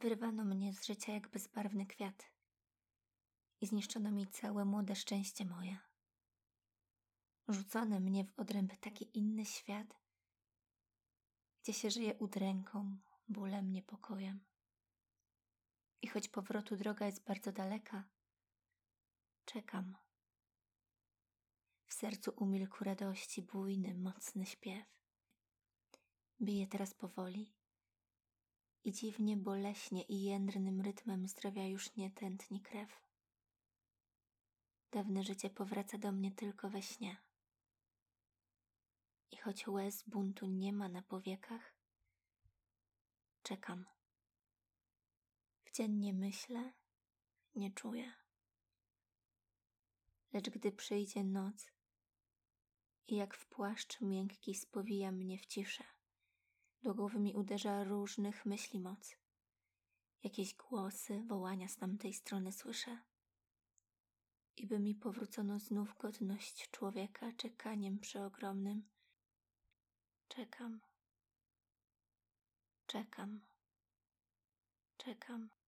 Wyrwano mnie z życia jak bezbarwny kwiat i zniszczono mi całe młode szczęście moje. Rzucono mnie w odręb taki inny świat, gdzie się żyje udręką, bólem, niepokojem. I choć powrotu droga jest bardzo daleka, czekam. W sercu umilkł radości bujny, mocny śpiew. Bije teraz powoli i dziwnie boleśnie i jędrnym rytmem zdrowia już nie tętni krew. Dawne życie powraca do mnie tylko we śnie. I choć łez buntu nie ma na powiekach, czekam. W dzień nie myślę, nie czuję. Lecz gdy przyjdzie noc i jak w płaszcz miękki spowija mnie w ciszę, do głowy mi uderza różnych myśli moc. Jakieś głosy, wołania z tamtej strony słyszę. I by mi powrócono znów godność człowieka czekaniem przeogromnym. Czekam. Czekam. Czekam.